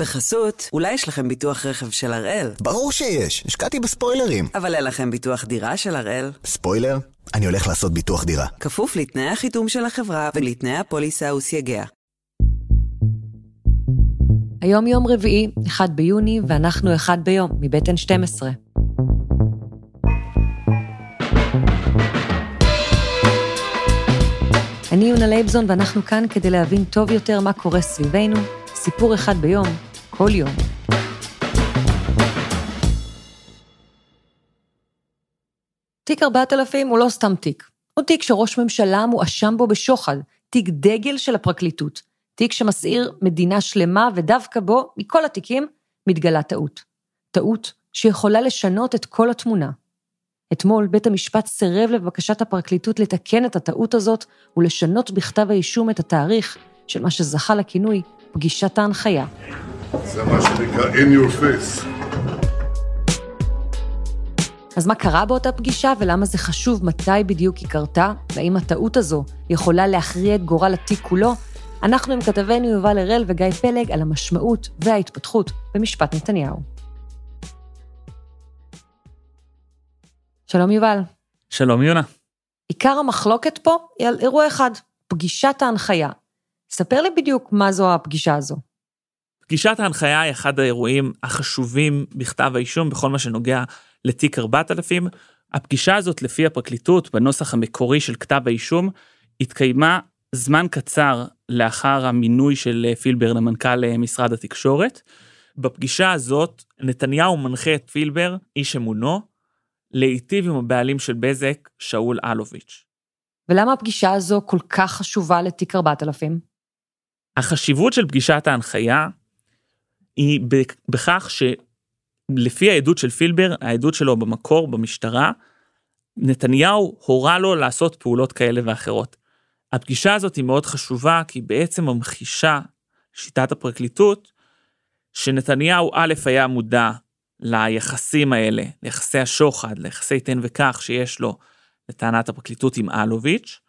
בחסות, אולי יש לכם ביטוח רכב של הראל. ברור שיש, השקעתי בספוילרים. אבל אין לכם ביטוח דירה של הראל. ספוילר? אני הולך לעשות ביטוח דירה. כפוף לתנאי החיתום של החברה ולתנאי הפוליסה וסייגיה. היום יום רביעי, 1 ביוני, ואנחנו אחד ביום, מבית N12. אני יונה לייבזון, ואנחנו כאן כדי להבין טוב יותר מה קורה סביבנו, סיפור אחד ביום, כל יום. תיק 4000 הוא לא סתם תיק, הוא תיק שראש ממשלה מואשם בו בשוחד, תיק דגל של הפרקליטות, תיק שמסעיר מדינה שלמה, ודווקא בו, מכל התיקים, מתגלה טעות. טעות שיכולה לשנות את כל התמונה. אתמול בית המשפט סירב לבקשת הפרקליטות לתקן את הטעות הזאת ולשנות בכתב האישום את התאריך של מה שזכה לכינוי פגישת ההנחיה. זה מה שנקרא in your face. אז מה קרה באותה פגישה ולמה זה חשוב מתי בדיוק היא קרתה, והאם הטעות הזו יכולה להכריע את גורל התיק כולו? אנחנו עם כתבנו יובל הראל וגיא פלג על המשמעות וההתפתחות במשפט נתניהו. שלום יובל. שלום יונה. עיקר המחלוקת פה היא על אירוע אחד, פגישת ההנחיה. ספר לי בדיוק מה זו הפגישה הזו. פגישת ההנחיה היא אחד האירועים החשובים בכתב האישום בכל מה שנוגע לתיק 4000. הפגישה הזאת לפי הפרקליטות בנוסח המקורי של כתב האישום התקיימה זמן קצר לאחר המינוי של פילבר למנכ"ל משרד התקשורת. בפגישה הזאת נתניהו מנחה את פילבר, איש אמונו, להיטיב עם הבעלים של בזק, שאול אלוביץ'. ולמה הפגישה הזו כל כך חשובה לתיק 4000? החשיבות של פגישת ההנחיה היא בכך שלפי העדות של פילבר, העדות שלו במקור, במשטרה, נתניהו הורה לו לעשות פעולות כאלה ואחרות. הפגישה הזאת היא מאוד חשובה, כי היא בעצם ממחישה שיטת הפרקליטות, שנתניהו א' היה מודע ליחסים האלה, ליחסי השוחד, ליחסי תן וקח שיש לו לטענת הפרקליטות עם אלוביץ',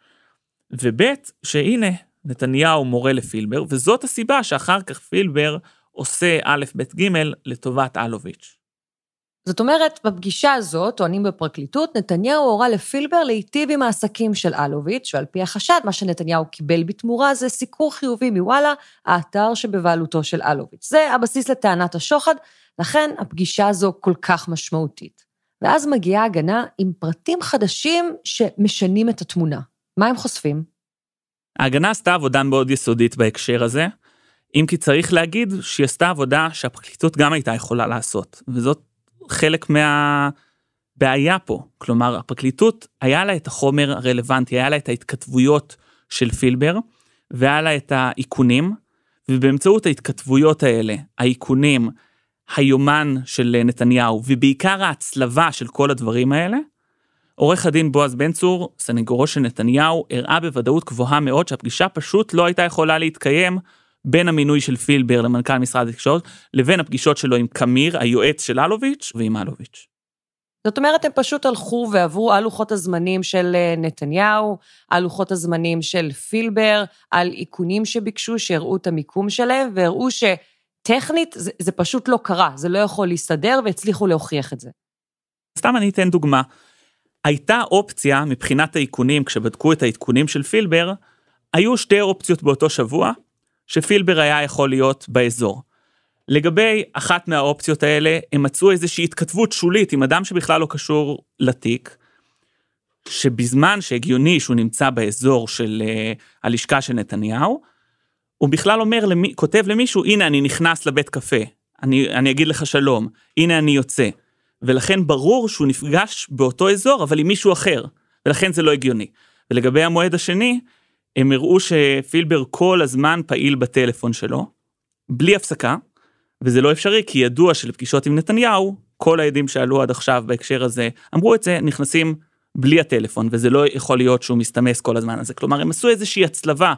וב' שהנה, נתניהו מורה לפילבר, וזאת הסיבה שאחר כך פילבר עושה א', ב', ג' לטובת אלוביץ'. זאת אומרת, בפגישה הזאת, טוענים בפרקליטות, נתניהו הורה לפילבר להיטיב עם העסקים של אלוביץ', ועל פי החשד, מה שנתניהו קיבל בתמורה זה סיקור חיובי מוואלה, האתר שבבעלותו של אלוביץ'. זה הבסיס לטענת השוחד, לכן הפגישה הזו כל כך משמעותית. ואז מגיעה הגנה עם פרטים חדשים שמשנים את התמונה. מה הם חושפים? ההגנה עשתה עבודה מאוד יסודית בהקשר הזה, אם כי צריך להגיד שהיא עשתה עבודה שהפרקליטות גם הייתה יכולה לעשות, וזאת חלק מהבעיה פה. כלומר, הפרקליטות, היה לה את החומר הרלוונטי, היה לה את ההתכתבויות של פילבר, והיה לה את האיכונים, ובאמצעות ההתכתבויות האלה, האיכונים, היומן של נתניהו, ובעיקר ההצלבה של כל הדברים האלה, עורך הדין בועז בן צור, סנגורו של נתניהו, הראה בוודאות גבוהה מאוד שהפגישה פשוט לא הייתה יכולה להתקיים בין המינוי של פילבר למנכ"ל משרד התקשורת, לבין הפגישות שלו עם קמיר, היועץ של אלוביץ', ועם אלוביץ'. זאת אומרת, הם פשוט הלכו ועברו על לוחות הזמנים של אה, נתניהו, על לוחות הזמנים של פילבר, על איכונים שביקשו, שהראו את המיקום שלהם, והראו שטכנית זה, זה פשוט לא קרה, זה לא יכול להסתדר, והצליחו להוכיח את זה. סתם אני אתן דוגמה. הייתה אופציה מבחינת האיכונים, כשבדקו את העדכונים של פילבר, היו שתי אופציות באותו שבוע, שפילבר היה יכול להיות באזור. לגבי אחת מהאופציות האלה, הם מצאו איזושהי התכתבות שולית עם אדם שבכלל לא קשור לתיק, שבזמן שהגיוני שהוא נמצא באזור של uh, הלשכה של נתניהו, הוא בכלל אומר, למי, כותב למישהו, הנה אני נכנס לבית קפה, אני, אני אגיד לך שלום, הנה אני יוצא. ולכן ברור שהוא נפגש באותו אזור, אבל עם מישהו אחר, ולכן זה לא הגיוני. ולגבי המועד השני, הם הראו שפילבר כל הזמן פעיל בטלפון שלו, בלי הפסקה, וזה לא אפשרי כי ידוע שלפגישות עם נתניהו, כל העדים שעלו עד עכשיו בהקשר הזה, אמרו את זה, נכנסים בלי הטלפון, וזה לא יכול להיות שהוא מסתמס כל הזמן הזה. כלומר, הם עשו איזושהי הצלבה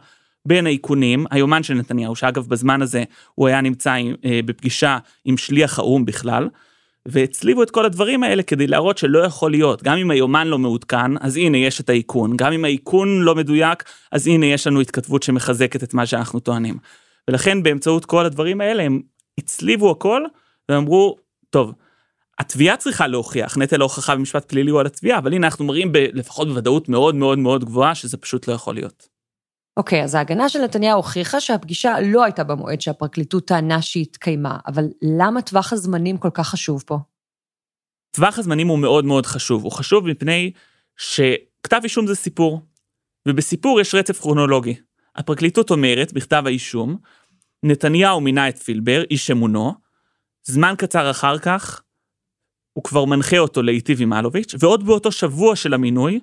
בין האיכונים, היומן של נתניהו, שאגב בזמן הזה הוא היה נמצא עם, אה, בפגישה עם שליח האו"ם בכלל, והצליבו את כל הדברים האלה כדי להראות שלא יכול להיות, גם אם היומן לא מעודכן, אז הנה יש את האיכון, גם אם האיכון לא מדויק, אז הנה יש לנו התכתבות שמחזקת את מה שאנחנו טוענים. ולכן באמצעות כל הדברים האלה הם הצליבו הכל ואמרו, טוב, התביעה צריכה להוכיח, נטל ההוכחה במשפט פלילי הוא על התביעה, אבל הנה אנחנו מראים ב, לפחות בוודאות מאוד מאוד מאוד גבוהה שזה פשוט לא יכול להיות. אוקיי, okay, אז ההגנה של נתניהו הוכיחה שהפגישה לא הייתה במועד שהפרקליטות טענה שהיא התקיימה, אבל למה טווח הזמנים כל כך חשוב פה? טווח הזמנים הוא מאוד מאוד חשוב, הוא חשוב מפני שכתב אישום זה סיפור, ובסיפור יש רצף כרונולוגי. הפרקליטות אומרת בכתב האישום, נתניהו מינה את פילבר, איש אמונו, זמן קצר אחר כך, הוא כבר מנחה אותו להיטיב עם אלוביץ', ועוד באותו שבוע של המינוי,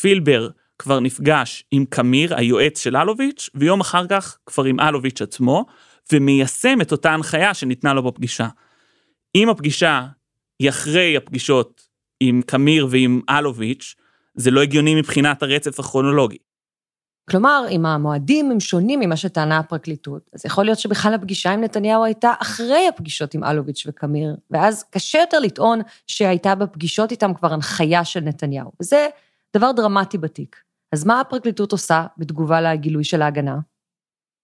פילבר כבר נפגש עם קמיר, היועץ של אלוביץ', ויום אחר כך כבר עם אלוביץ' עצמו, ומיישם את אותה הנחיה שניתנה לו בפגישה. אם הפגישה היא אחרי הפגישות עם קמיר ועם אלוביץ', זה לא הגיוני מבחינת הרצף הכרונולוגי. כלומר, אם המועדים הם שונים ממה שטענה הפרקליטות, אז יכול להיות שבכלל הפגישה עם נתניהו הייתה אחרי הפגישות עם אלוביץ' וקמיר, ואז קשה יותר לטעון שהייתה בפגישות איתם כבר הנחיה של נתניהו. וזה דבר דרמטי בתיק. אז מה הפרקליטות עושה בתגובה לגילוי של ההגנה?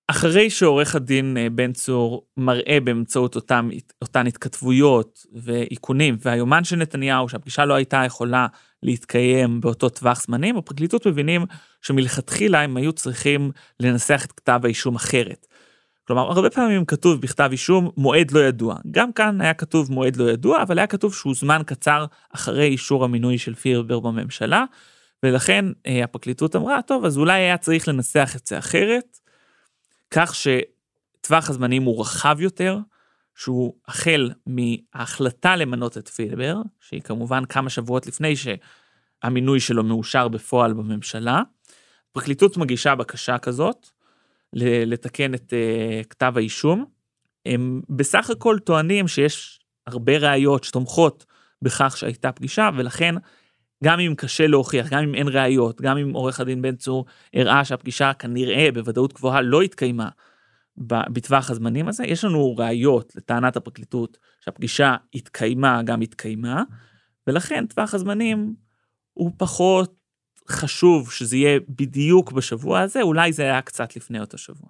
אחרי שעורך הדין אה, בן צור מראה באמצעות אותם, אותן התכתבויות ואיכונים והיומן של נתניהו שהפגישה לא הייתה יכולה להתקיים באותו טווח זמנים, הפרקליטות מבינים שמלכתחילה הם היו צריכים לנסח את כתב האישום אחרת. כלומר, הרבה פעמים כתוב בכתב אישום מועד לא ידוע. גם כאן היה כתוב מועד לא ידוע, אבל היה כתוב שהוא זמן קצר אחרי אישור המינוי של פירבר בממשלה, ולכן אה, הפרקליטות אמרה, טוב, אז אולי היה צריך לנסח את זה אחרת, כך שטווח הזמנים הוא רחב יותר, שהוא החל מההחלטה למנות את פילבר, שהיא כמובן כמה שבועות לפני שהמינוי שלו מאושר בפועל בממשלה. הפרקליטות מגישה בקשה כזאת לתקן את uh, כתב האישום. הם בסך הכל טוענים שיש הרבה ראיות שתומכות בכך שהייתה פגישה, ולכן גם אם קשה להוכיח, גם אם אין ראיות, גם אם עורך הדין בן צור הראה שהפגישה כנראה בוודאות גבוהה לא התקיימה בטווח הזמנים הזה, יש לנו ראיות לטענת הפרקליטות שהפגישה התקיימה גם התקיימה, ולכן טווח הזמנים הוא פחות חשוב שזה יהיה בדיוק בשבוע הזה, אולי זה היה קצת לפני אותו שבוע.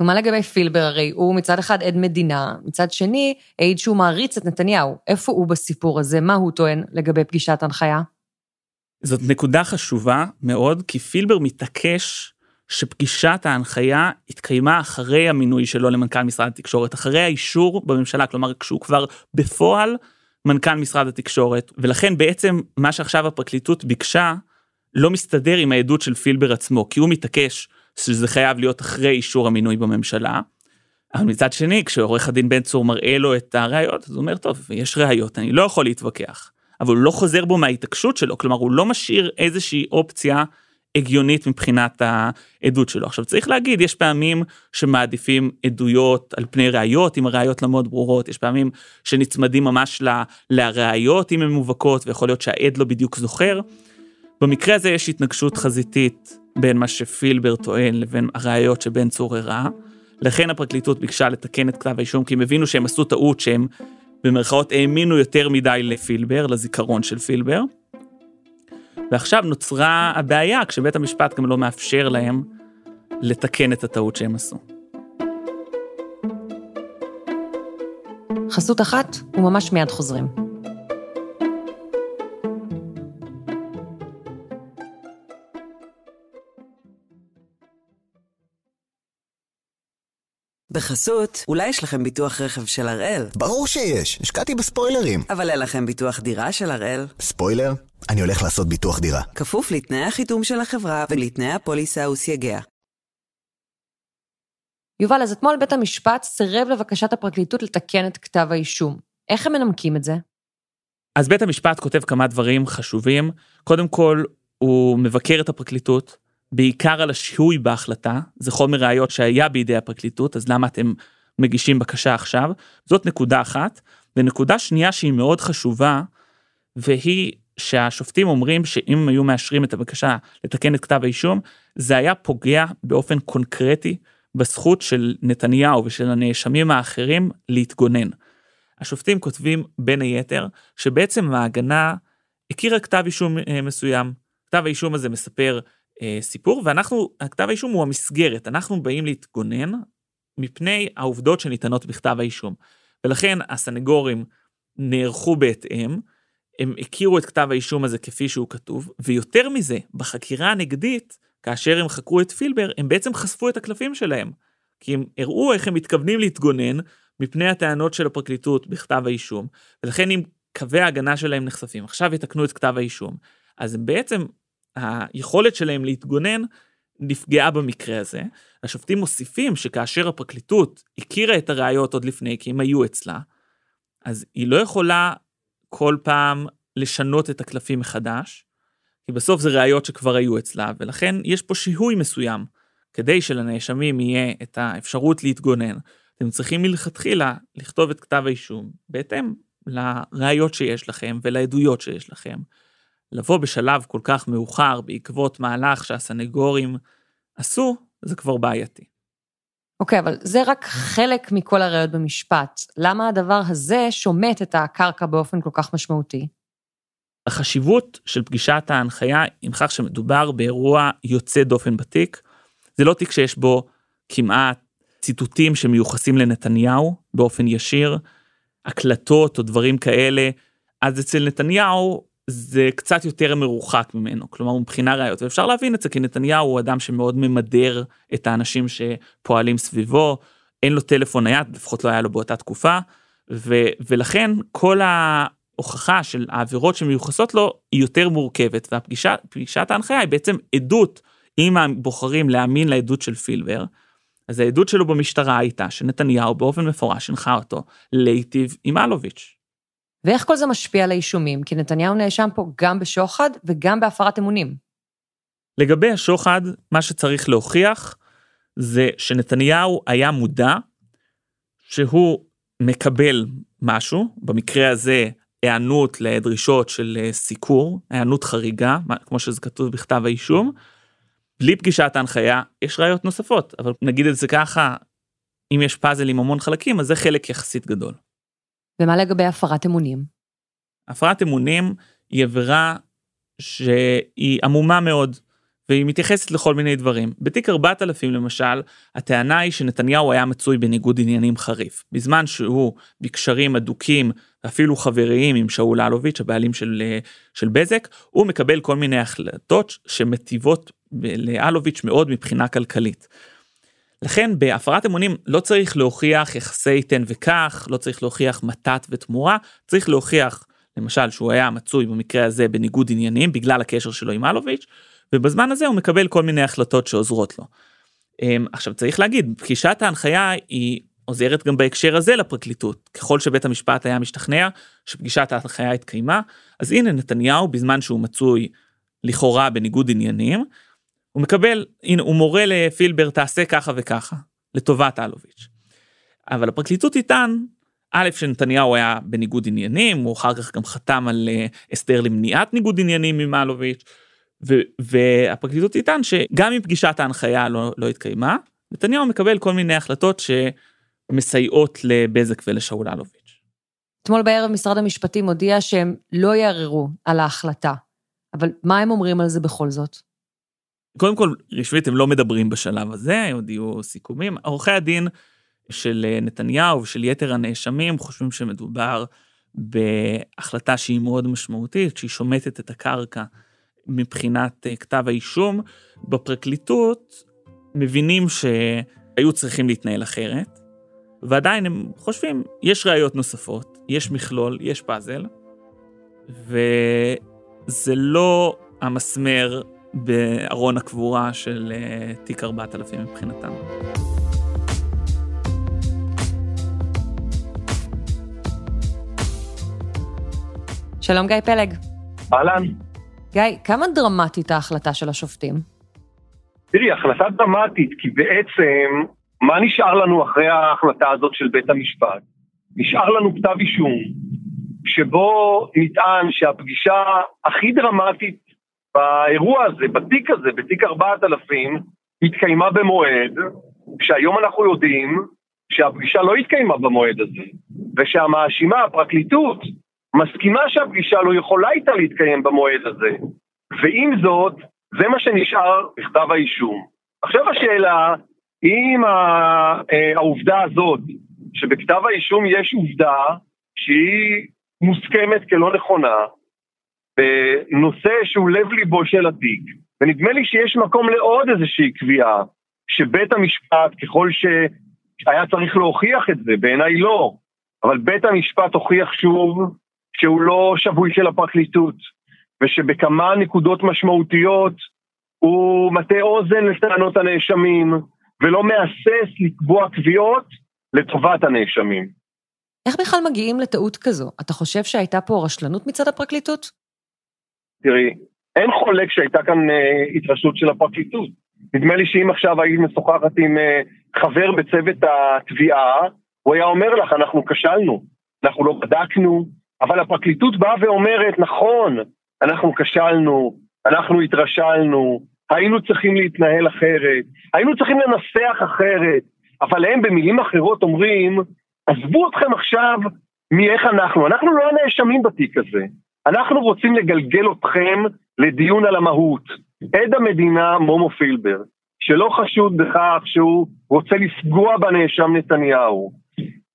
ומה לגבי פילבר? הרי הוא מצד אחד עד מדינה, מצד שני העיד שהוא מעריץ את נתניהו. איפה הוא בסיפור הזה? מה הוא טוען לגבי פגישת הנחיה? זאת נקודה חשובה מאוד, כי פילבר מתעקש שפגישת ההנחיה התקיימה אחרי המינוי שלו למנכ"ל משרד התקשורת, אחרי האישור בממשלה, כלומר כשהוא כבר בפועל מנכ"ל משרד התקשורת, ולכן בעצם מה שעכשיו הפרקליטות ביקשה לא מסתדר עם העדות של פילבר עצמו, כי הוא מתעקש שזה חייב להיות אחרי אישור המינוי בממשלה. אבל מצד שני, כשעורך הדין בן צור מראה לו את הראיות, אז הוא אומר, טוב, יש ראיות, אני לא יכול להתווכח. אבל הוא לא חוזר בו מההתעקשות שלו, כלומר הוא לא משאיר איזושהי אופציה הגיונית מבחינת העדות שלו. עכשיו צריך להגיד, יש פעמים שמעדיפים עדויות על פני ראיות, אם הראיות לא מאוד ברורות, יש פעמים שנצמדים ממש ל, לראיות אם הן מובהקות, ויכול להיות שהעד לא בדיוק זוכר. במקרה הזה יש התנגשות חזיתית בין מה שפילבר טוען לבין הראיות שבן צור הראה. לכן הפרקליטות ביקשה לתקן את כתב האישום, כי הם הבינו שהם עשו טעות שהם במרכאות האמינו יותר מדי לפילבר, לזיכרון של פילבר. ועכשיו נוצרה הבעיה כשבית המשפט גם לא מאפשר להם לתקן את הטעות שהם עשו. חסות אחת, וממש מיד חוזרים. בחסות, אולי יש לכם ביטוח רכב של הראל? ברור שיש, השקעתי בספוילרים. אבל אין לכם ביטוח דירה של הראל? ספוילר? אני הולך לעשות ביטוח דירה. כפוף לתנאי החיתום של החברה ולתנאי הפוליסה וסייגיה. יובל, אז אתמול בית המשפט סירב לבקשת הפרקליטות לתקן את כתב האישום. איך הם מנמקים את זה? אז בית המשפט כותב כמה דברים חשובים. קודם כל, הוא מבקר את הפרקליטות, בעיקר על השיהוי בהחלטה, זה חומר ראיות שהיה בידי הפרקליטות, אז למה אתם מגישים בקשה עכשיו? זאת נקודה אחת. ונקודה שנייה שהיא מאוד חשובה, והיא שהשופטים אומרים שאם היו מאשרים את הבקשה לתקן את כתב האישום, זה היה פוגע באופן קונקרטי בזכות של נתניהו ושל הנאשמים האחרים להתגונן. השופטים כותבים בין היתר שבעצם ההגנה הכירה כתב אישום אה, מסוים. כתב האישום הזה מספר אה, סיפור ואנחנו, הכתב האישום הוא המסגרת, אנחנו באים להתגונן מפני העובדות שניתנות בכתב האישום. ולכן הסנגורים נערכו בהתאם, הם הכירו את כתב האישום הזה כפי שהוא כתוב, ויותר מזה, בחקירה הנגדית, כאשר הם חקרו את פילבר, הם בעצם חשפו את הקלפים שלהם. כי הם הראו איך הם מתכוונים להתגונן מפני הטענות של הפרקליטות בכתב האישום, ולכן אם קווי ההגנה שלהם נחשפים, עכשיו יתקנו את כתב האישום, אז הם בעצם, היכולת שלהם להתגונן נפגעה במקרה הזה. השופטים מוסיפים שכאשר הפרקליטות הכירה את הראיות עוד לפני, כי הם היו אצלה, אז היא לא יכולה כל פעם לשנות את הקלפים מחדש, כי בסוף זה ראיות שכבר היו אצלה, ולכן יש פה שיהוי מסוים. כדי שלנאשמים יהיה את האפשרות להתגונן, אתם צריכים מלכתחילה לכתוב את כתב האישום בהתאם לראיות שיש לכם ולעדויות שיש לכם. לבוא בשלב כל כך מאוחר בעקבות מהלך שהסנגורים עשו, זה כבר בעייתי. אוקיי, okay, אבל זה רק חלק מכל הראיות במשפט. למה הדבר הזה שומט את הקרקע באופן כל כך משמעותי? החשיבות של פגישת ההנחיה עם כך שמדובר באירוע יוצא דופן בתיק. זה לא תיק שיש בו כמעט ציטוטים שמיוחסים לנתניהו באופן ישיר, הקלטות או דברים כאלה, אז אצל נתניהו זה קצת יותר מרוחק ממנו, כלומר מבחינה ראיות, ואפשר להבין את זה כי נתניהו הוא אדם שמאוד ממדר את האנשים שפועלים סביבו, אין לו טלפון נייד, לפחות לא היה לו באותה תקופה, ו, ולכן כל ההוכחה של העבירות שמיוחסות לו היא יותר מורכבת, והפגישת ההנחיה היא בעצם עדות, אם הבוחרים להאמין לעדות של פילבר, אז העדות שלו במשטרה הייתה שנתניהו באופן מפורש הנחה אותו להיטיב עם אלוביץ'. ואיך כל זה משפיע על האישומים? כי נתניהו נאשם פה גם בשוחד וגם בהפרת אמונים. לגבי השוחד, מה שצריך להוכיח זה שנתניהו היה מודע שהוא מקבל משהו, במקרה הזה היענות לדרישות של אה, סיקור, היענות חריגה, כמו שזה כתוב בכתב האישום. בלי פגישת ההנחיה יש ראיות נוספות, אבל נגיד את זה ככה, אם יש פאזל עם המון חלקים, אז זה חלק יחסית גדול. ומה לגבי הפרת אמונים? הפרת אמונים היא עבירה שהיא עמומה מאוד, והיא מתייחסת לכל מיני דברים. בתיק 4000 למשל, הטענה היא שנתניהו היה מצוי בניגוד עניינים חריף. בזמן שהוא בקשרים אדוקים, אפילו חבריים עם שאול אלוביץ', הבעלים של, של בזק, הוא מקבל כל מיני החלטות שמטיבות לאלוביץ' מאוד מבחינה כלכלית. לכן בהפרת אמונים לא צריך להוכיח יחסי תן וקח, לא צריך להוכיח מתת ותמורה, צריך להוכיח למשל שהוא היה מצוי במקרה הזה בניגוד עניינים בגלל הקשר שלו עם אלוביץ', ובזמן הזה הוא מקבל כל מיני החלטות שעוזרות לו. אמ, עכשיו צריך להגיד, פגישת ההנחיה היא עוזרת גם בהקשר הזה לפרקליטות. ככל שבית המשפט היה משתכנע שפגישת ההנחיה התקיימה, אז הנה נתניהו בזמן שהוא מצוי לכאורה בניגוד עניינים, הוא מקבל, הנה הוא מורה לפילבר תעשה ככה וככה, לטובת אלוביץ'. אבל הפרקליטות יטען, א' שנתניהו היה בניגוד עניינים, הוא אחר כך גם חתם על uh, הסדר למניעת ניגוד עניינים עם אלוביץ', ו- והפרקליטות יטען שגם אם פגישת ההנחיה לא, לא התקיימה, נתניהו מקבל כל מיני החלטות שמסייעות לבזק ולשאול אלוביץ'. אתמול בערב משרד המשפטים הודיע שהם לא יערערו על ההחלטה, אבל מה הם אומרים על זה בכל זאת? קודם כל, רשמית הם לא מדברים בשלב הזה, עוד יהיו סיכומים. עורכי הדין של נתניהו ושל יתר הנאשמים חושבים שמדובר בהחלטה שהיא מאוד משמעותית, שהיא שומטת את הקרקע מבחינת אה, כתב האישום. בפרקליטות מבינים שהיו צריכים להתנהל אחרת, ועדיין הם חושבים, יש ראיות נוספות, יש מכלול, יש פאזל, וזה לא המסמר בארון הקבורה של אה, תיק 4000 מבחינתם. שלום גיא פלג. אהלן. גיא, כמה דרמטית ההחלטה של השופטים? תראי, החלטה דרמטית, כי בעצם, מה נשאר לנו אחרי ההחלטה הזאת של בית המשפט? נשאר לנו כתב אישום, שבו נטען שהפגישה הכי דרמטית באירוע הזה, בתיק הזה, בתיק 4000, התקיימה במועד, שהיום אנחנו יודעים שהפגישה לא התקיימה במועד הזה, ושהמאשימה, הפרקליטות, מסכימה שהפגישה לא יכולה הייתה להתקיים במועד הזה. ועם זאת, זה מה שנשאר בכתב האישום. עכשיו השאלה, אם העובדה הזאת, שבכתב האישום יש עובדה שהיא מוסכמת כלא נכונה, בנושא שהוא לב ליבו של התיק, ונדמה לי שיש מקום לעוד איזושהי קביעה, שבית המשפט, ככל שהיה צריך להוכיח את זה, בעיניי לא, אבל בית המשפט הוכיח שוב שהוא לא שבוי של הפרקליטות, ושבכמה נקודות משמעותיות הוא מטה אוזן לטענות הנאשמים, ולא מהסס לקבוע קביעות לטובת הנאשמים. איך בכלל מגיעים לטעות כזו? אתה חושב שהייתה פה רשלנות מצד הפרקליטות? תראי, אין חולק שהייתה כאן אה, התרשלות של הפרקליטות. נדמה לי שאם עכשיו היית משוחחת עם אה, חבר בצוות התביעה, הוא היה אומר לך, אנחנו כשלנו, אנחנו לא בדקנו, אבל הפרקליטות באה ואומרת, נכון, אנחנו כשלנו, אנחנו התרשלנו, היינו צריכים להתנהל אחרת, היינו צריכים לנסח אחרת, אבל הם במילים אחרות אומרים, עזבו אתכם עכשיו מאיך אנחנו, אנחנו לא הנאשמים בתיק הזה, אנחנו רוצים לגלגל אתכם לדיון על המהות. עד המדינה מומו פילבר, שלא חשוד בכך שהוא רוצה לפגוע בנאשם נתניהו,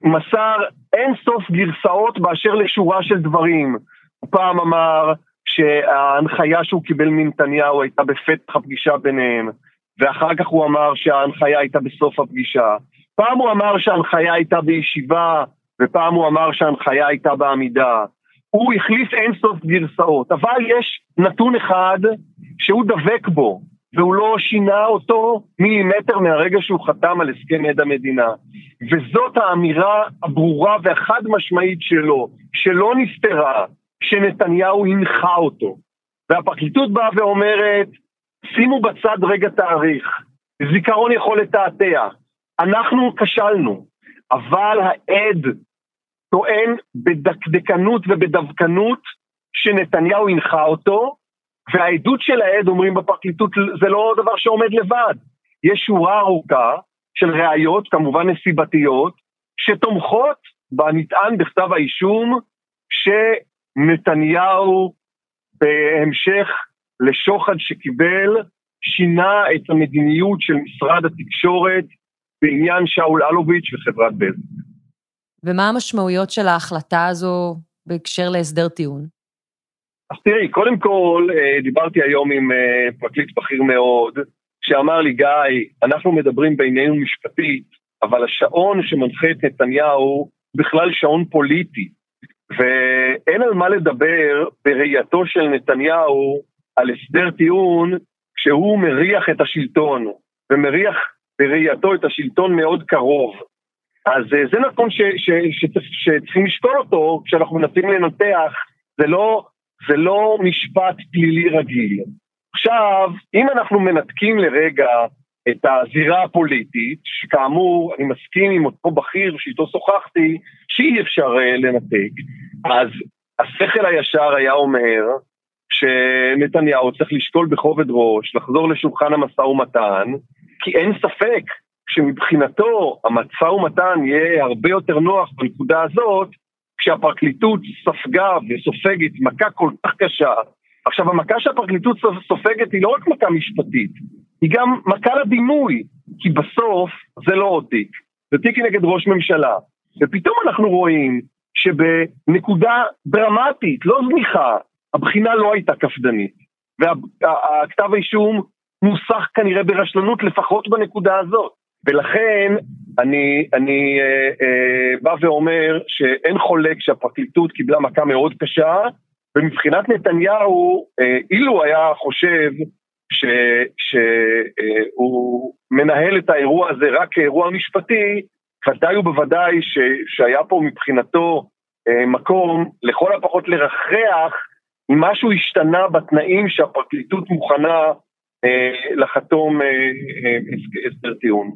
מסר אין סוף גרסאות באשר לשורה של דברים. הוא פעם אמר שההנחיה שהוא קיבל מנתניהו הייתה בפתח הפגישה ביניהם, ואחר כך הוא אמר שההנחיה הייתה בסוף הפגישה. פעם הוא אמר שההנחיה הייתה בישיבה, ופעם הוא אמר שההנחיה הייתה בעמידה. הוא החליף אין סוף גרסאות, אבל יש נתון אחד שהוא דבק בו, והוא לא שינה אותו מילימטר מהרגע שהוא חתם על הסכם עד המדינה. וזאת האמירה הברורה והחד משמעית שלו, שלא נסתרה, שנתניהו הנחה אותו. והפרקליטות באה ואומרת, שימו בצד רגע תאריך, זיכרון יכול לתעתע, אנחנו כשלנו, אבל העד טוען בדקדקנות ובדווקנות שנתניהו הנחה אותו, והעדות של העד, אומרים בפרקליטות, זה לא דבר שעומד לבד. יש שורה ארוכה של ראיות, כמובן נסיבתיות, שתומכות בנטען בכתב האישום שנתניהו בהמשך לשוחד שקיבל, שינה את המדיניות של משרד התקשורת בעניין שאול אלוביץ' וחברת בזק. ומה המשמעויות של ההחלטה הזו בהקשר להסדר טיעון? אז תראי, קודם כל, אה, דיברתי היום עם אה, פרקליט בכיר מאוד, שאמר לי, גיא, אנחנו מדברים בינינו משפטית, אבל השעון שמנחה את נתניהו בכלל שעון פוליטי, ואין על מה לדבר בראייתו של נתניהו על הסדר טיעון כשהוא מריח את השלטון, ומריח בראייתו את השלטון מאוד קרוב. אז אה, זה נתון שצריכים לשקול אותו כשאנחנו מנסים לנתח, זה לא, זה לא משפט פלילי רגיל. עכשיו, אם אנחנו מנתקים לרגע את הזירה הפוליטית, שכאמור, אני מסכים עם אותו בכיר שאיתו שוחחתי, שאי אפשר uh, לנתק, אז השכל הישר היה אומר שנתניהו צריך לשקול בכובד ראש, לחזור לשולחן המשא ומתן, כי אין ספק שמבחינתו המשא ומתן יהיה הרבה יותר נוח בנקודה הזאת, כשהפרקליטות ספגה וסופגת מכה כל כך קשה. עכשיו, המכה שהפרקליטות סופגת היא לא רק מכה משפטית, היא גם מכה לדימוי, כי בסוף זה לא עוד תיק, זה תיק נגד ראש ממשלה. ופתאום אנחנו רואים שבנקודה דרמטית, לא זניחה, הבחינה לא הייתה קפדנית. והכתב האישום נוסח כנראה ברשלנות לפחות בנקודה הזאת. ולכן אני, אני אה, אה, בא ואומר שאין חולק שהפרקליטות קיבלה מכה מאוד קשה, ומבחינת נתניהו, אה, אילו היה חושב שהוא אה, מנהל את האירוע הזה רק כאירוע משפטי, ודאי ובוודאי ש, שהיה פה מבחינתו אה, מקום לכל הפחות לרחח אם משהו השתנה בתנאים שהפרקליטות מוכנה אה, לחתום אה, אה, הסדר טיעון.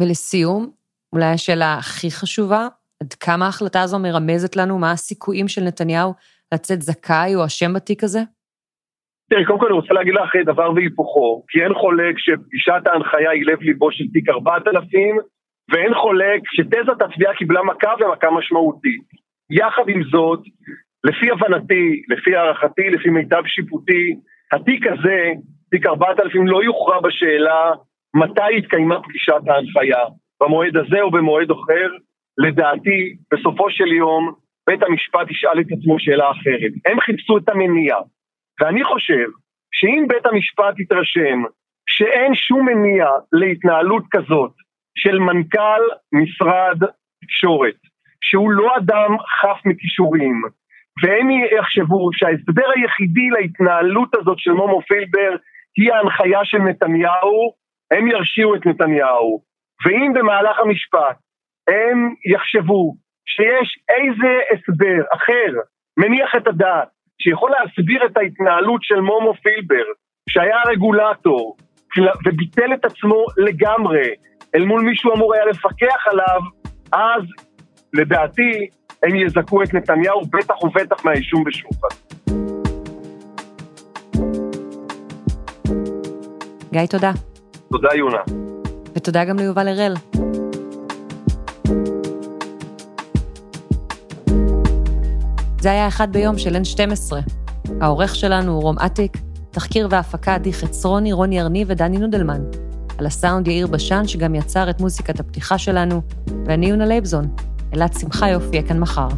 ולסיום, אולי השאלה הכי חשובה, עד כמה ההחלטה הזו מרמזת לנו מה הסיכויים של נתניהו לצאת זכאי או אשם בתיק הזה? תראי, קודם כל אני רוצה להגיד לך דבר והיפוכו, כי אין חולק שפגישת ההנחיה היא לב ליבו של תיק 4000, ואין חולק שתזת התביעה קיבלה מכה ומכה משמעותית. יחד עם זאת, לפי הבנתי, לפי הערכתי, לפי מיטב שיפוטי, התיק הזה, תיק 4000 לא יוכרע בשאלה מתי התקיימה פגישת ההנחיה, במועד הזה או במועד אחר, לדעתי, בסופו של יום, בית המשפט ישאל את עצמו שאלה אחרת. הם חיפשו את המניע, ואני חושב שאם בית המשפט יתרשם שאין שום מניע להתנהלות כזאת של מנכ"ל משרד תקשורת, שהוא לא אדם חף מכישורים, והם יחשבו שההסבר היחידי להתנהלות הזאת של מומו פילבר היא ההנחיה של נתניהו, הם ירשיעו את נתניהו. ואם במהלך המשפט הם יחשבו שיש איזה הסבר אחר, מניח את הדעת, שיכול להסביר את ההתנהלות של מומו פילבר, שהיה רגולטור, וביטל את עצמו לגמרי, אל מול מישהו אמור היה לפקח עליו, אז לדעתי הם יזכו את נתניהו בטח ובטח מהאישום בשוחד. גיא, תודה. תודה, יונה. ותודה גם ליובל הראל. זה היה אחד ביום של N12. העורך שלנו הוא רום אטיק, תחקיר והפקה עדי חצרוני, רוני ארני ודני נודלמן. על הסאונד יאיר בשן, שגם יצר את מוזיקת הפתיחה שלנו, ואני יונה לייבזון. אלעד שמחה יופיע כאן מחר.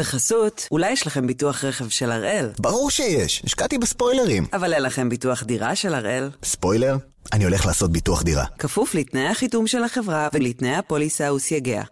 בחסות, אולי יש לכם ביטוח רכב של הראל, ברור שיש, השקעתי בספוילרים. אבל אין לכם ביטוח דירה של הראל. ספוילר? אני הולך לעשות ביטוח דירה. כפוף לתנאי החיתום של החברה ולתנאי הפוליסה וסייגיה.